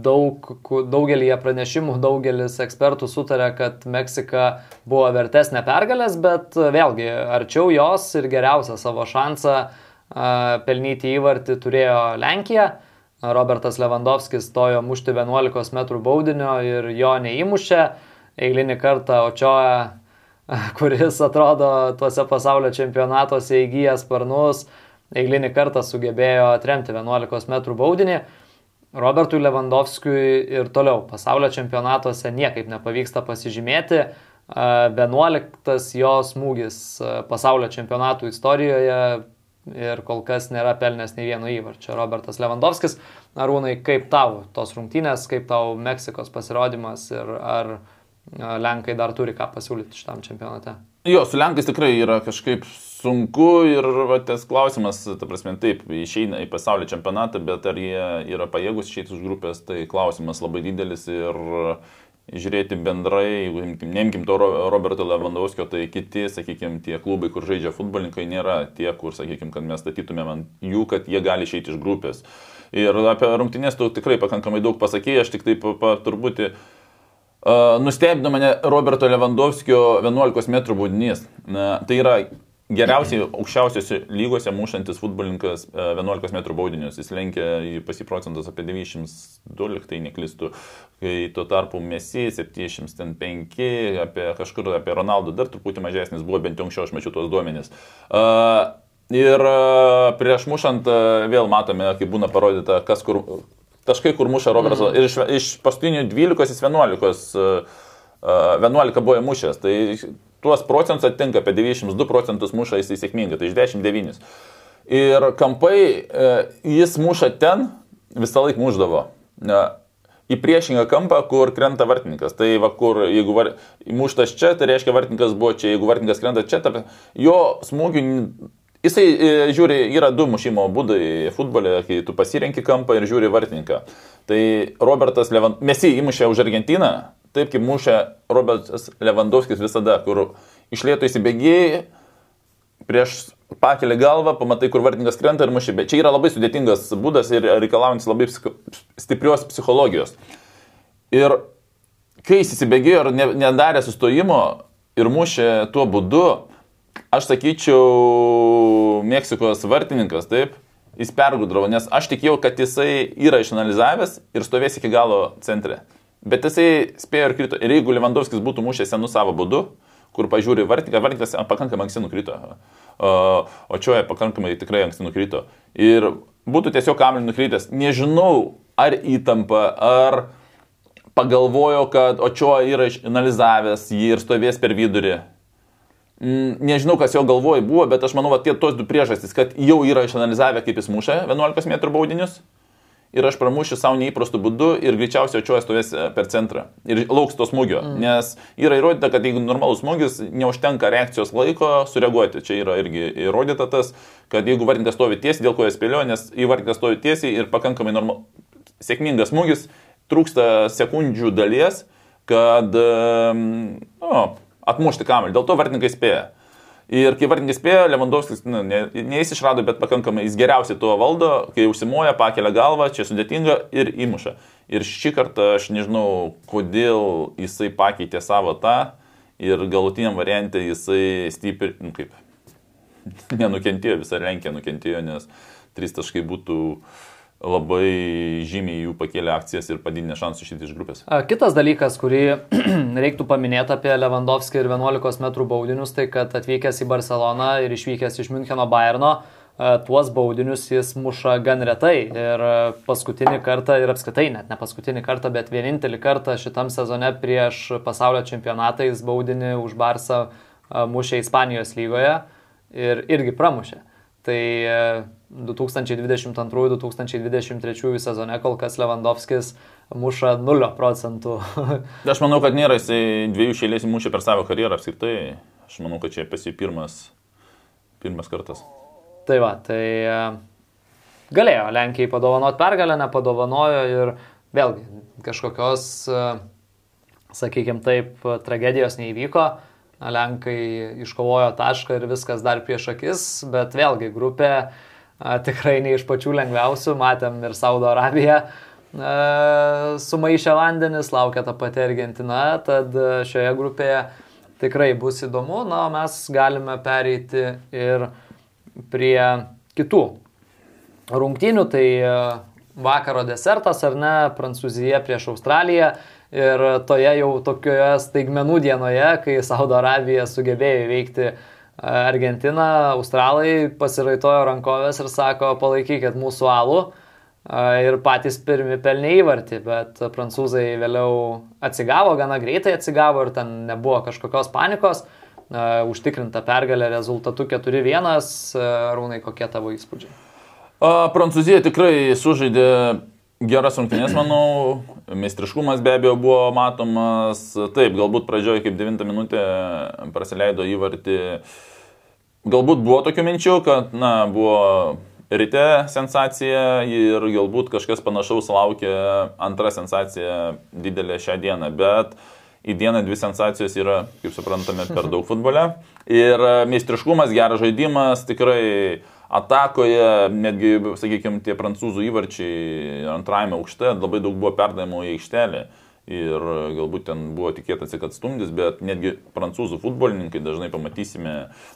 daug, daugelį pranešimų daugelis ekspertų sutarė, kad Meksika buvo vertesnė pergalės, bet vėlgi arčiau jos ir geriausią savo šansą pelnyti įvartį turėjo Lenkija. Robertas Lewandowskis stojo mušti 11 m baudinio ir jo neįmušė. Eilinį kartą Očioja, kuris atrodo tuose pasaulio čempionatuose įgyjęs sparnus, eilinį kartą sugebėjo atremti 11 m baudinį. Robertui Lewandowskiui ir toliau pasaulio čempionatuose niekaip nepavyksta pasižymėti. 11 jo smūgis pasaulio čempionatų istorijoje ir kol kas nėra pelnęs nei vieno įvarčio. Robertas Lewandowskis, Arūnai, kaip tau tos rungtynės, kaip tau Meksikos pasirodymas ir ar Lenkai dar turi ką pasiūlyti šitam čempionate? Jo, su Lenkais tikrai yra kažkaip sunku ir va, tas klausimas, ta prasme, taip, išeina į pasaulio čempionatą, bet ar jie yra pajėgus išeiti iš grupės, tai klausimas labai didelis ir žiūrėti bendrai, jeigu neimkim to Roberto Lewandowskio, tai kiti, sakykime, tie klubai, kur žaidžia futbolininkai, nėra tie, kur, sakykime, kad mes statytumėm ant jų, kad jie gali išeiti iš grupės. Ir apie rungtynės tu tikrai pakankamai daug pasakėjai, aš tik taip pa, turbūt uh, nustebino mane Roberto Lewandowskio 11 m baudinys. Uh, tai yra geriausiai aukščiausiose lygose mušantis futbolininkas 11 e, m baudinius. Jis lenkia į pasiprocentus apie 92, tai neklistų. Kai tuo tarpu Messi 75, apie kažkur apie Ronaldo dar truputį mažesnis buvo, bent jau anksčiau aš mačiau tuos duomenis. Uh, ir uh, prieš mušant uh, vėl matome, kaip būna parodyta, kas kur, taškai, kur muša Robertas. Mm. Ir iš, iš paskutinių 12 jis 11, uh, 11 buvo mušęs. Tai tuos procentus atitinka apie 92 procentus muša jisai sėkmingai, tai iš 19. Ir kampai e, jis muša ten, visą laiką muždavo. Į priešingą kampą, kur krenta vartininkas. Tai va, kur jeigu var, muštas čia, tai reiškia vartininkas buvo čia, jeigu vartininkas krenta čia, tai jo smūgių Jisai e, žiūri, yra du mušimo būdai futbole, kai tu pasirenki kampą ir žiūri vartininką. Tai Robertas Levant, Mesi įmušė už Argentiną, taip kaip mušė Robertas Lewandowskis visada, kur išlėto įsibėgėjai, prieš pakelį galvą, pamatai, kur vartininkas krenta ir mušė. Bet čia yra labai sudėtingas būdas ir reikalaujantis labai psicho, stiprios psichologijos. Ir kai jis įsibėgėjo ir nedarė sustojimo ir mušė tuo būdu, aš sakyčiau, Meksikos vartininkas, taip, jis pergudravo, nes aš tikėjau, kad jisai yra išanalizavęs ir stovės iki galo centre. Bet jisai spėjo ir krito. Ir jeigu Lewandowskis būtų mušęs senu savo būdu, kur pažiūri vartininką, vartininkas pakankamai anksti nukrito, o čia pakankamai tikrai anksti nukrito. Ir būtų tiesiog kamelį nukritęs. Nežinau, ar įtampa, ar pagalvojo, kad Očio yra išanalizavęs jį ir stovės per vidurį. Mm, nežinau, kas jo galvoj buvo, bet aš manau, kad tie tos du priežastys, kad jau yra išanalizavę, kaip jis muša 11 m baudinius ir aš pramušiu savo neįprastų būdų ir greičiausiai čia stovės e, per centrą ir lauks to smūgio. Mm. Nes yra įrodyta, kad jeigu normalus smūgis, neužtenka reakcijos laiko sureaguoti. Čia yra irgi įrodyta tas, kad jeigu vartininkas stovi tiesiai, dėl ko jis spėlioja, nes į vartininką stovi tiesiai ir pakankamai normal... sėkmingas smūgis, trūksta sekundžių dalies, kad nu, atmušti kamelį. Dėl to vartininkai spėja. Ir kai vartininkai spėjo, Lewandowskis, nu, ne, ne jis išrado, bet pakankamai jis geriausiai tuo valdo, kai užsimoja, pakelia galvą, čia sudėtinga ir įmuša. Ir šį kartą aš nežinau, kodėl jisai pakeitė savo tą ir galutiniam variantė jisai stipriai, nu kaip, nenukentėjo, visa Lenkija nukentėjo, nes trys taškai būtų uh, labai žymiai jų pakėlė akcijas ir padidinė šansų išėti iš grupės. Kitas dalykas, kurį reiktų paminėti apie Lewandowski ir 11 m baudinius, tai kad atvykęs į Barceloną ir išvykęs iš Müncheno Bayerno, tuos baudinius jis muša gan retai. Ir paskutinį kartą, ir apskritai net ne paskutinį kartą, bet vienintelį kartą šitam sezone prieš pasaulio čempionatą jis baudinį už Barsą mušė Ispanijos lygoje ir irgi pramušė. Tai 2022-2023 sezone kol kas Lewandowskis muša 0 procentų. Aš manau, kad nėra jisai dviejų šėlės mušė per savo karjerą apskritai. Aš manau, kad čia pasi pirmas, pirmas kartas. Tai va, tai e, galėjo Lenkijai padovanoti pergalę, nepadovanojo ir vėlgi kažkokios, e, sakykime taip, tragedijos neįvyko. Lenkai iškovojo tašką ir viskas dar prieš akis, bet vėlgi grupė uh, tikrai ne iš pačių lengviausių, matėm ir Saudo Arabiją. Sumaišę vandenis, laukia ta pati Argentina, tad šioje grupėje tikrai bus įdomu, na, mes galime pereiti ir prie kitų rungtynių, tai vakaro desertas ar ne, Prancūzija prieš Australiją. Ir toje jau tokioje staigmenų dienoje, kai Saudo Arabija sugebėjo įveikti uh, Argentina, Australai pasiraitojo rankovės ir sako, palaikykit mūsų alų. Ir patys pirmi pelnė įvartį, bet prancūzai vėliau atsigavo, gana greitai atsigavo ir ten nebuvo kažkokios panikos. Užtikrinta pergalė rezultatu 4-1. Rūnai, kokie tavo įspūdžiai? Prancūzija tikrai sužaidė geras rungtynės, manau, meistriškumas be abejo buvo matomas. Taip, galbūt pradžioje kaip 9 minutė praleido įvartį. Galbūt buvo tokių minčių, kad, na, buvo ryte sensacija ir galbūt kažkas panašaus laukia antra sensacija didelė šią dieną, bet į dieną dvi sensacijos yra, kaip suprantame, per daug futbole. Ir meistriškumas, geras žaidimas, tikrai atakoje, netgi, sakykime, tie prancūzų įvarčiai antrajame aukšte, labai daug buvo perdavimo į aikštelę. Ir galbūt ten buvo tikėtasi, kad stumdys, bet netgi prancūzų futbolininkai dažnai pamatysime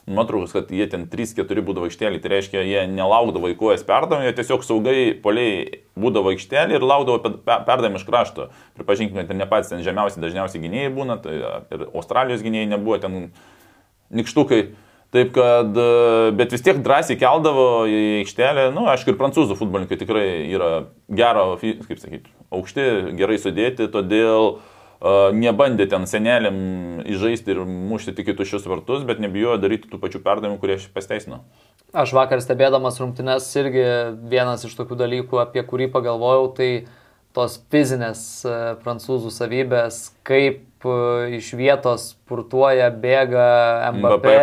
nuotraukas, kad jie ten 3-4 būdavo aikštelį, tai reiškia, jie nelaukdavo į kojas perdavimą, jie tiesiog saugai poliai būdavo aikštelį ir laukdavo perdavimą iš krašto. Pripažinkime, kad ne patys ten žemiausi dažniausiai gynėjai būna, tai ir Australijos gynėjai nebuvo ten nikštukai. Taip kad, e, bet vis tiek drąsiai keldavo į aikštelę, na, nu, aišku, ir prancūzų futbolininkai tikrai yra gero, kaip sakyti, aukšti, gerai sudėti, todėl uh, nebandė ten senelėm įžaisti ir mušti tik į tuščius vartus, bet nebijojo daryti tų pačių perdavimų, kurie aš pasteisinu. Aš vakar stebėdamas rungtynes irgi vienas iš tokių dalykų, apie kurį pagalvojau, tai tos fizinės e, prancūzų savybės, kaip iš vietos purtuoja, bėga Mbappé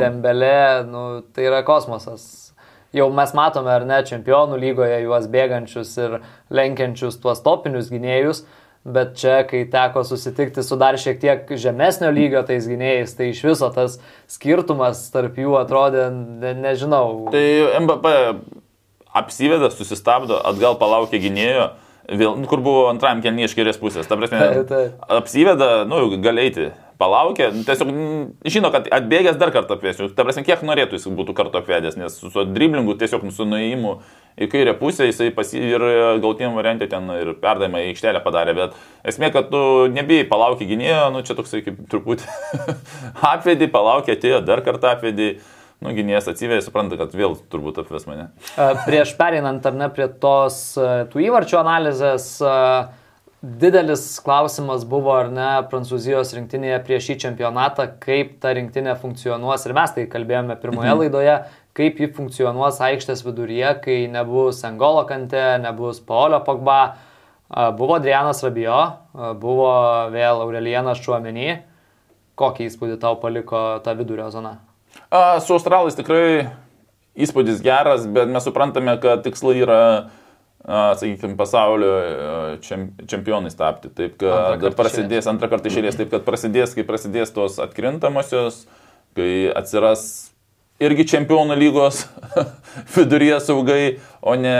Dembelė, nu, tai yra kosmosas. Jau mes matome, ar ne, čempionų lygoje juos bėgančius ir lenkiančius tuos topinius gynėjus, bet čia, kai teko susitikti su dar šiek tiek žemesnio lygio tais gynėjais, tai iš viso tas skirtumas tarp jų atrodė, ne, nežinau. Tai Mbappé apsiveda, susistabdo, atgal palaukia gynėjo vėl, nu, kur buvo antrajam kelniui iš kairės pusės. Ta prasme, apsiveda, nu, gal eiti, palaukia, tiesiog žino, kad atbėgęs dar kartą apvėsiu. Ta prasme, kiek norėtų jis būtų kartu apvedęs, nes su, su driblingu tiesiog su nuėjimu į kairę pusę jisai pasi, ir gautiniam variantė ten ir perdavimą į aikštelę padarė, bet esmė, kad tu nebijai palaukia gynėjo, nu čia toksai kaip truputį apvedį, palaukia, atėjo, dar kartą apvedį nu, gynėjas atsivėja, supranta, kad vėl turbūt apves mane. Prieš pereinant ar ne prie tos tų įvarčių analizės, didelis klausimas buvo, ar ne, Prancūzijos rinktinėje prieš šį čempionatą, kaip ta rinktinė funkcionuos ir mes tai kalbėjome pirmoje mhm. laidoje, kaip ji funkcionuos aikštės viduryje, kai nebus Angolo kante, nebus Paulio Pogba, buvo Adrianas Rabijo, buvo vėl Aurelijanas Šuomenį. Kokį įspūdį tau paliko ta vidurio zona? A, su Australais tikrai įspūdis geras, bet mes suprantame, kad tikslai yra sakykime, pasaulio čempionais tapti. Taip, kad antrą prasidės antrą kartą išėlės, taip, kad prasidės, kai prasidės tos atkrintamosios, kai atsiras irgi čempionų lygos viduryje saugai, o ne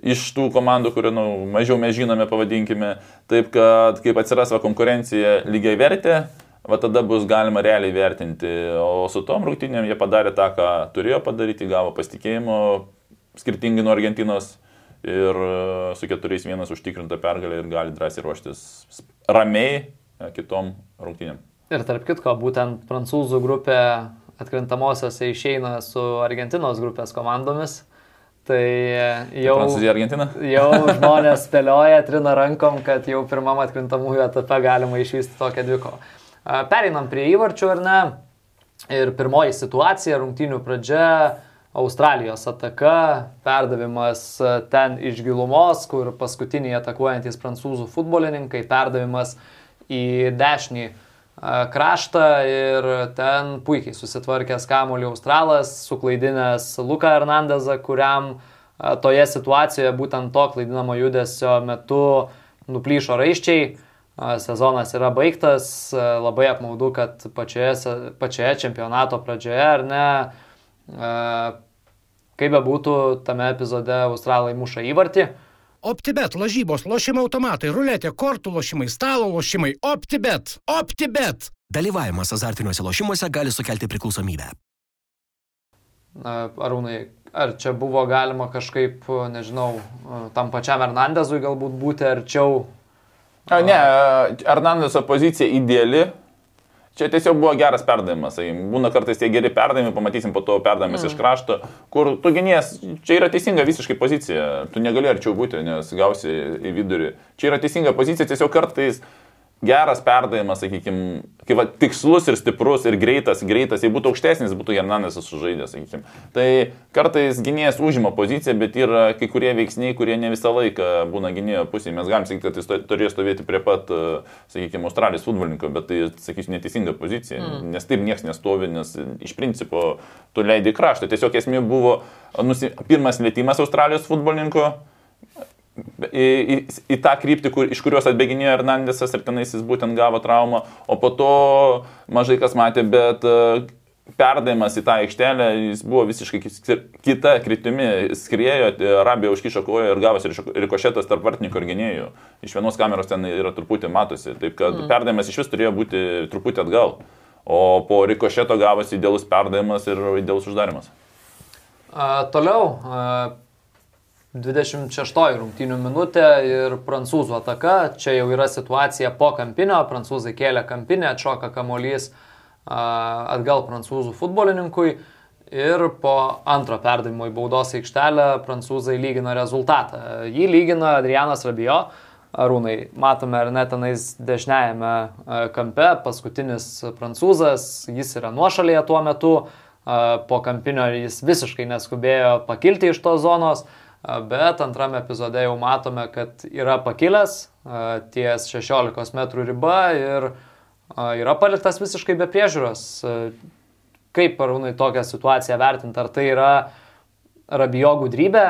iš tų komandų, kurių nu, mažiau mes žinome, pavadinkime. Taip, kad kaip atsiras va, konkurencija lygiai vertė, va tada bus galima realiai vertinti. O su tom rungtynėm jie padarė tą, ką turėjo padaryti, gavo pasitikėjimo, skirtingai nuo Argentinos ir e, su 4-1 užtikrinta pergalė ir gali drąsiai ruoštis ramiai e, kitom rungtynėm. Ir tarp kitko, būtent prancūzų grupė atkrintamosiose išeina su Argentinos grupės komandomis. Tai e, jau, Prancūzija, Argentina? jau žmonės spėlioja, trina rankom, kad jau pirmam atkrintamųjų etape galima išvysti tokią dviko. Pereinam prie įvarčių ar ne? Ir pirmoji situacija, rungtynių pradžia, Australijos ataka, perdavimas ten iš gilumos, kur paskutiniai atakuojantis prancūzų futbolininkai, perdavimas į dešinį kraštą ir ten puikiai susitvarkęs kamuolį Australas, suklaidinęs Luką Hernandezą, kuriam toje situacijoje būtent to klaidinamo judesio metu nuplyšo raiščiai. Sezonas yra baigtas, labai apmaudu, kad pačioje, pačioje čempionato pradžioje ar ne Kaip be būtų, tame epizode Australai muša įvartį. OptiBet, lažybos, lošimo automatai, ruletė, kortų lošimai, stalo lošimai. OptiBet, OptiBet. Dalyvavimas azartiniuose lošimuose gali sukelti priklausomybę. Arūnai, ar čia buvo galima kažkaip, nežinau, tam pačiam Hernandezui galbūt būti arčiau? Ne, Hernandezo pozicija ideali, Čia tiesiog buvo geras perdavimas. Būna kartais tie geri perdavimai, pamatysim po to perdavimas mm. iš krašto, kur tu ginies, čia yra teisinga visiškai pozicija. Tu negali arčiau būti, nes gausi į vidurį. Čia yra teisinga pozicija, tiesiog kartais geras perdavimas, sakykime, kaip va, tikslus ir stiprus ir greitas, greitas, jei būtų aukštesnis, būtų Hernandesas sužaidęs, sakykime. Tai kartais gynėjas užima poziciją, bet yra kai kurie veiksniai, kurie ne visą laiką būna gynėjo pusėje. Mes galim sakyti, kad jis turėjo stovėti prie pat, sakykime, Australijos futbolininko, bet tai, sakysiu, neteisinga pozicija, mm. nes taip niekas nestovi, nes iš principo tu leidai kraštą. Tiesiog esmė buvo nusi... pirmas lėtymas Australijos futbolininko į, į, į tą kryptį, kur, iš kurios atbėginėjo Hernandesas ir tenais jis būtent gavo traumą, o po to mažai kas matė, bet e, perdavimas į tą aikštelę, jis buvo visiškai kita kryptimi, skriejo, e, Arabija užkišo koją ir gavosi rikošetas tarp vartininkų ir gynėjų. Iš vienos kameros ten yra truputį matosi, taip kad mm. perdavimas iš vis turėjo būti truputį atgal, o po rikošeto gavosi idealus perdavimas ir idealus uždarimas. A, toliau, a 26 rungtynių minutė ir prancūzų ataka. Čia jau yra situacija po kampinio. Prancūzai kėlė kampinę, atšoka kamolys atgal prancūzų futbolininkui. Ir po antro perdavimo į baudos aikštelę prancūzai lygina rezultatą. Jį lygina Adrianas Rabijo. Arūnai, matome ar net tenais dešiniajame kampe, paskutinis prancūzas, jis yra nuošalėje tuo metu, po kampinio jis visiškai neskubėjo pakilti iš tos zonos, bet antrame epizode jau matome, kad yra pakilęs ties 16 m riba ir yra paliktas visiškai be priežiūros. Kaip parūnai tokią situaciją vertinti? Ar tai yra rabijo gudrybė,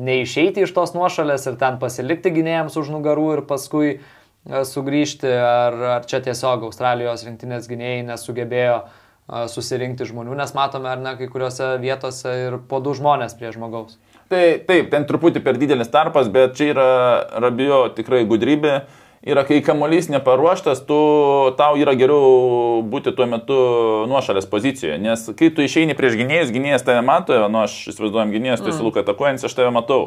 neišeiti iš tos nuošalės ir ten pasilikti gynėjams už nugarų ir paskui sugrįžti, ar, ar čia tiesiog Australijos rinktinės gynėjai nesugebėjo susirinkti žmonių, nes matome, ar ne, kai kuriuose vietose ir po du žmonės prie žmogaus. Tai taip, ten truputį per didelis tarpas, bet čia yra Rabijo tikrai gudrybė. Yra, kai kamuolys neparuoštas, tu, tau yra geriau būti tuo metu nuošalės pozicijoje, nes kai tu išeini prieš gynėjus, gynėjas tave mato, nu aš įsivaizduojam gynėjas, tu esi mm. luka atakuojantis, aš tave matau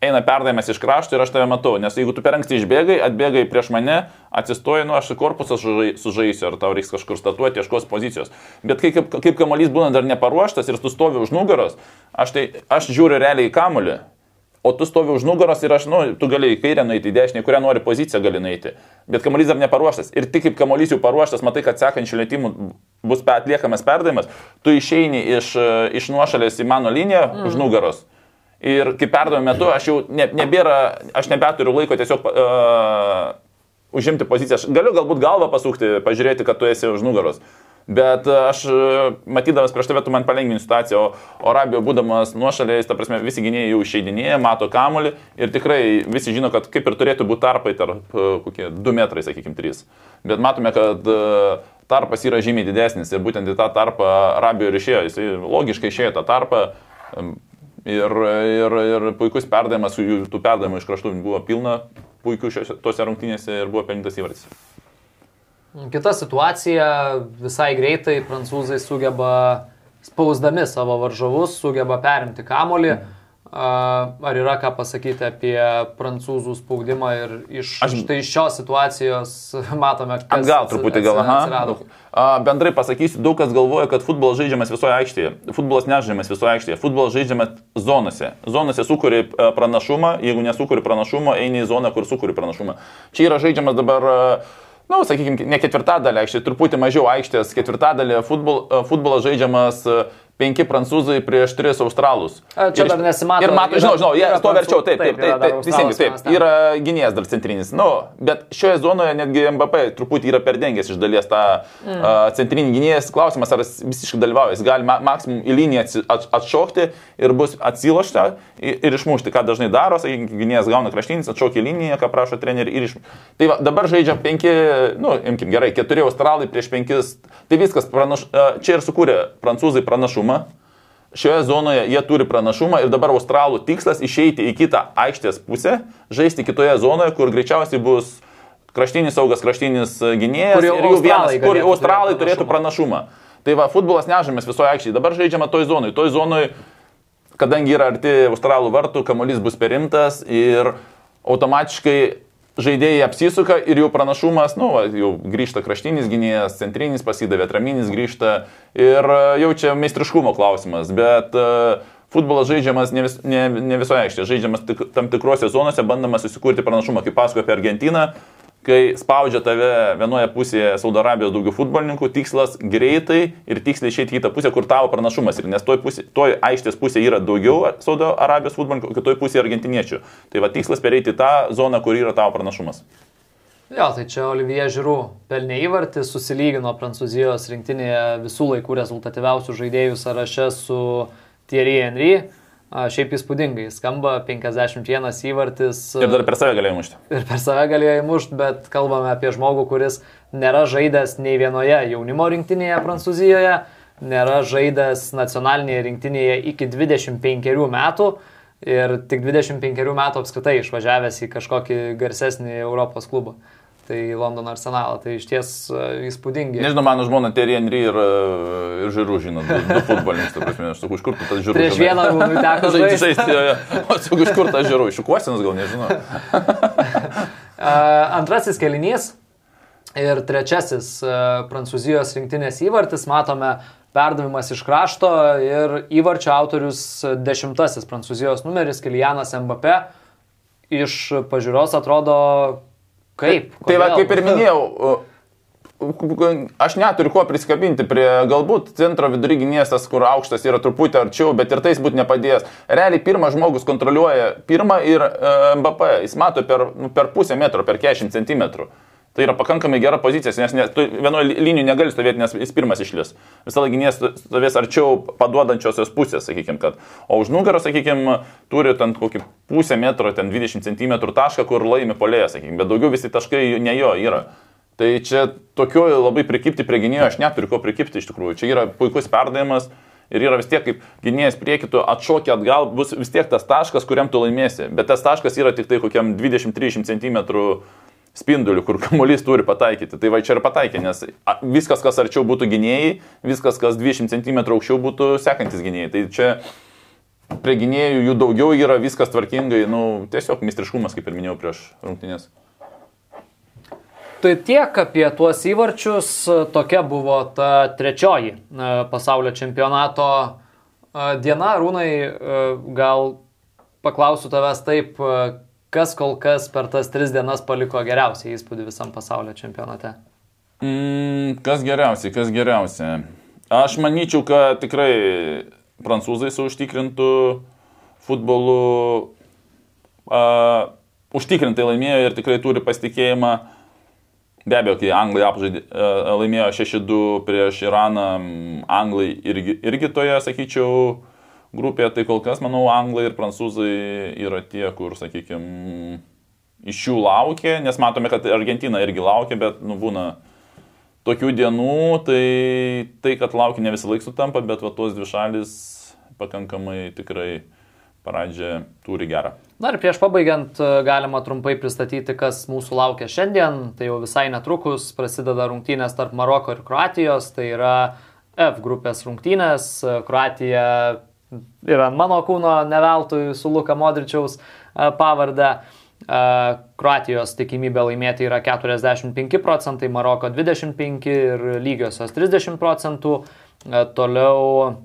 eina perdavimas iš krašto ir aš tave matau, nes jeigu tu per anksti išbėgai, atbėgai prieš mane, atsistoji, nu aš korpusą sužaisiu, ar tau reiks kažkur statuoti, ieškos pozicijos. Bet kai, kaip, kaip kamuolys būna dar neparuoštas ir tu stovi už nugaros, aš, tai, aš žiūriu realiai į kamuolį. O tu stovi už nugaros ir aš, nu, tu gali į kairę nueiti, į dešinę, kurią nori poziciją gali nueiti. Bet kamuolys dar neparuoštas. Ir tik kaip kamuolys jau paruoštas, matai, kad sekančių lėtymų bus atliekamas perdavimas, tu išeini iš, iš nuošalės į mano liniją mm. už nugaros. Ir kaip perdavimo metu aš jau ne, nebėra, aš nebeturiu laiko tiesiog uh, užimti poziciją. Aš galiu galbūt galvą pasukti, pažiūrėti, kad tu esi už nugaros. Bet aš, matydamas prieš tave, tu man palengvini situaciją, o, o Arabijo būdamas nuošaliais, ta prasme, visi gynėjai jau išeidinėja, mato kamolį ir tikrai visi žino, kad kaip ir turėtų būti tarpai tarp kokie 2 metrai, sakykime, 3. Bet matome, kad tarpas yra žymiai didesnis ir būtent į tą tarpą Arabijo ir išėjo, jis logiškai išėjo tą tarpą. Ir, ir, ir puikus perdavimas, tų perdavimų iš kraštų buvo pilna, puikių šiose, tose rungtynėse ir buvo pelnytas įvartis. Kita situacija, visai greitai prancūzai sugeba, spausdami savo varžovus, sugeba perimti kamolį. Mhm. Ar yra ką pasakyti apie prancūzų spaudimą ir iš Aš... štai šios situacijos matome, kad... Gal truputį gal, aha. Bendrai pasakysiu, daug kas galvoja, kad futbolas žaidžiamas visoje aikštėje. Futbolas nežaidžiamas visoje aikštėje. Futbolas žaidžiamas zonose. Zonose sukuri pranašumą, jeigu nesukuri pranašumą, eini į zoną, kur sukuri pranašumą. Čia yra žaidžiamas dabar na, nu, sakykime, ne ketvirtadalį aikštės, truputį mažiau aikštės, ketvirtadalį futbol, futbolas žaidžiamas penki prancūzai prieš tris australus. A, čia ir, dar nesimato. Ir mato, žinau, žinau, jie to verčiau, taip, taip, taip, taip, teisingai, taip, taip, yra gynėjas dar centrinis. Nu, bet šioje zonoje netgi MBP truputį yra perdengęs iš dalies tą mm. uh, centrinį gynėjas. Klausimas, ar jis visiškai dalyvauja, jis gali ma maksimum į liniją atšokti ir bus atsilošta ir, ir išmušti, ką dažnai daro, sakykime, gynėjas gauna kraštinis, atšokia į liniją, ką prašo treneriai ir išmušti. Tai va, dabar žaidžia penki, nu, imkim gerai, keturi australai prieš penkis. Tai viskas pranaš, čia ir sukūrė prancūzai pranašumą pranašumą. Šioje zonoje jie turi pranašumą ir dabar australų tikslas išeiti į kitą aikštės pusę, žaisti kitoje zonoje, kur greičiausiai bus kraštinis saugas, kraštinis gynėjas kur ir jų vienas, kur australai turėtų pranašumą. Tai va, futbolas nežamas visoje aikštėje, dabar žaidžiama toj zonui. Toj zonui, kadangi yra arti australų vartų, kamuolys bus perimtas ir automatiškai žaidėjai apsisuka ir jau pranašumas, nu, va, jau grįžta kraštinis gynėjas, centrinis pasidavė, traminis grįžta. Ir e, jau čia meistriškumo klausimas, bet uh, futbolas žaidžiamas ne, vis, ne, ne visoje aikštėje, žaidžiamas tik, tam tikrose zonose, bandama susikurti pranašumą, kaip pasakojo apie Argentiną, kai spaudžia tave vienoje pusėje Saudo Arabijos daugiau futbolininkų, tikslas greitai ir tiksliai išėti į kitą pusę, kur tavo pranašumas yra, nes toj, pusė, toj aikštės pusėje yra daugiau Saudo Arabijos futbolininkų, kitoje pusėje argentiniečių. Tai va tikslas pereiti tą zoną, kur yra tavo pranašumas. Jo, tai čia Olivier Žiūrų pelnė įvartį, susilygino Prancūzijos rinktinėje visų laikų rezultatyviausių žaidėjų sąraše su Thierry Henry. Šiaip įspūdingai, skamba 51 įvartis. Ir dar per save galėjo mušti. Ir per save galėjo mušti, bet kalbame apie žmogų, kuris nėra žaidęs nei vienoje jaunimo rinktinėje Prancūzijoje, nėra žaidęs nacionalinėje rinktinėje iki 25 metų ir tik 25 metų apskritai išvažiavęs į kažkokį garsesnį Europos klubą tai Londono arsenalą. Tai iš ties uh, įspūdingi. Nežinau, mano žmona Terry Henry ir, e, ir Žirų, žinot, du, du futbolininkus, ta prasme, aš sakau, iš kur tas Žirų? Prieš vieną teko žaisti. žaisti jo, jo. O sakau, iš kur tas Žirų? Iš Kuosinas gal nežinau. antrasis kelinys ir trečiasis uh, Prancūzijos rinktinės įvartis, matome perdavimas iš krašto ir įvarčio autorius dešimtasis Prancūzijos numeris Kilianas Mbappé. Iš pažiūros atrodo Kaip? Kodėl? Tai va, kaip ir minėjau, aš neturiu ko prisikabinti prie galbūt centro vidury gynėstas, kur aukštas yra truputį arčiau, bet ir tais būtų nepadėjęs. Realiai pirmas žmogus kontroliuoja pirmą ir uh, MBP, jis mato per, nu, per pusę metro, per 40 cm. Tai yra pakankamai gera pozicija, nes ne, tu vienoje linijoje negali stovėti, nes jis pirmas išlis. Visą laiką gynėjas stovės arčiau paduodančiosios pusės, sakykime, kad. O už nugaros, sakykime, turi ten kokį pusę metro, ten 20 cm tašką, kur laimi polėje, sakykime, bet daugiau visi taškai ne jo yra. Tai čia tokio labai prikipti prie gynėjo, aš neturiu ko prikipti iš tikrųjų. Čia yra puikus perdavimas. Ir yra vis tiek, kaip gynėjas prieki, tu atšoki atgal, bus vis tiek tas taškas, kuriam tu laimėsi. Bet tas taškas yra tik tai kokiam 20-30 cm spinduliu, kur kamuolys turi pataikyti. Tai va čia ir pataikė, nes viskas, kas arčiau būtų gynėjai, viskas, kas 20 cm aukščiau būtų sekantis gynėjai. Tai čia prie gynėjų jų daugiau yra, viskas tvarkingai, nu, tiesiog mistriškumas, kaip ir minėjau prieš rungtynės. Tai tiek apie tuos įvarčius, tokia buvo ta trečioji pasaulio čempionato diena. Rūnai, gal paklausiu tavęs taip, kas kol kas per tas tris dienas paliko geriausią įspūdį visam pasaulio čempionate? Mm, kas geriausiai, kas geriausia. Aš manyčiau, kad tikrai prancūzai su užtikrintų futbolu uh, užtikrintai laimėjo ir tikrai turi pasitikėjimą. Be abejo, kai Anglai apžaidė, uh, laimėjo 6-2 prieš Iraną, Anglai irgi, irgi toje, sakyčiau, grupėje, tai kol kas, manau, Anglai ir Prancūzai yra tie, kur, sakykime, iš jų laukia, nes matome, kad Argentina irgi laukia, bet, nu, būna tokių dienų, tai tai, kad laukia ne visą laiką sutampa, bet va tos dvi šalis pakankamai tikrai pradžią turi gerą. Na ir prieš pabaigiant e, galima trumpai pristatyti, kas mūsų laukia šiandien. Tai jau visai netrukus prasideda rungtynės tarp Maroko ir Kroatijos. Tai yra F grupės rungtynės. E, Kroatija yra ant mano kūno neveltui su Luka Modričiaus e, pavardę. Kroatijos tikimybė laimėti yra 45 procentai, Maroko 25 ir lygiosios 30 procentų. Toliau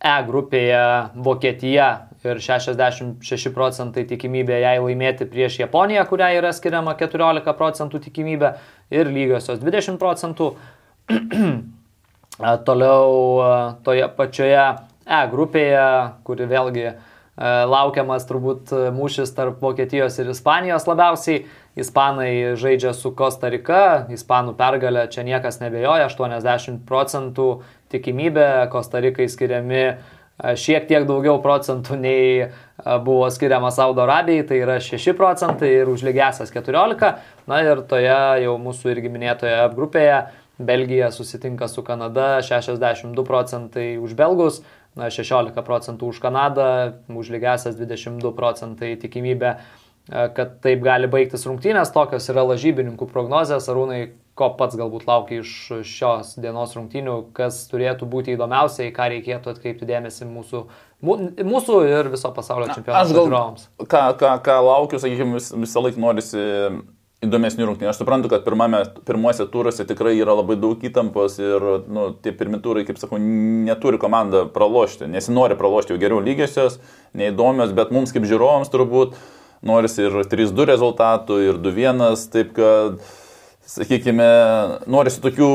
E grupėje Vokietija ir 66 procentai tikimybė jai laimėti prieš Japoniją, kuriai yra skiriama 14 procentų tikimybė ir lygiosios 20 procentų. Toliau toje pačioje E grupėje, kuri vėlgi laukiamas turbūt mūšis tarp Vokietijos ir Ispanijos labiausiai. Ispanai žaidžia su Kosta Rika, Ispanų pergalė čia niekas nebejoja, 80 procentų tikimybė, Kosta Rikai skiriami šiek tiek daugiau procentų nei buvo skiriama Saudo Arabijai, tai yra 6 procentai ir už lygiasias 14. Na ir toje jau mūsų irgi minėtoje grupėje Belgija susitinka su Kanada, 62 procentai už belgus, 16 procentų už Kanadą, už lygiasias 22 procentai tikimybė, kad taip gali baigtis rungtynės, tokios yra lažybininkų prognozijas, arūnai, ko pats galbūt laukia iš šios dienos rungtynių, kas turėtų būti įdomiausia, į ką reikėtų atkreipti dėmesį mūsų, mūsų ir viso pasaulio čempionato žiūrovams. Ką, ką, ką laukiu, sakykime, vis, visą laiką norisi įdomesnių rungtynių. Aš suprantu, kad pirmame, pirmuose turuose tikrai yra labai daug įtampos ir nu, tie pirmi turai, kaip sakau, neturi komanda pralošti. Nesinori pralošti jau geriau lygiosios, neįdomios, bet mums kaip žiūrovams turbūt norisi ir 3-2 rezultatų, ir 2-1, taip kad sakykime, norisi tokių,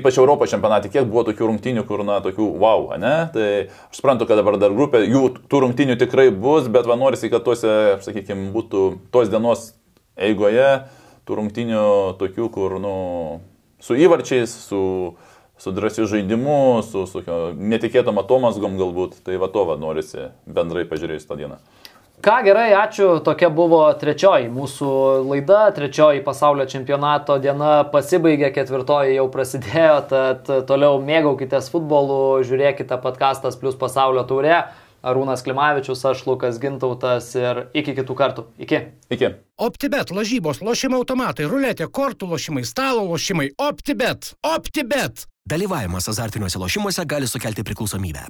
ypač Europos čempionatė, kiek buvo tokių rungtinių, kur, na, tokių wow, ne? Tai aš suprantu, kad dabar dar grupė, jų tų rungtinių tikrai bus, bet va norisi, kad tuose, sakykime, būtų tos dienos eigoje tų rungtinių tokių, kur, nu, su įvarčiais, su, su drąsiu žaidimu, su, su netikėtom atomazgom galbūt, tai va to va norisi bendrai pažiūrėjus tą dieną. Ką gerai, ačiū. Tokia buvo trečioji mūsų laida, trečioji pasaulio čempionato diena pasibaigė, ketvirtoji jau prasidėjo, tad toliau mėgaukitės futbolu, žiūrėkite podcastas plus pasaulio taurė. Arūnas Klimavičius, aš Lukas Gintautas ir iki kitų kartų. Iki. Iki. OptiBet, lažybos, lošimo automatai, ruletė, kortų lošimai, stalo lošimai. OptiBet. OptiBet. Dalyvavimas azartiniuose lošimuose gali sukelti priklausomybę.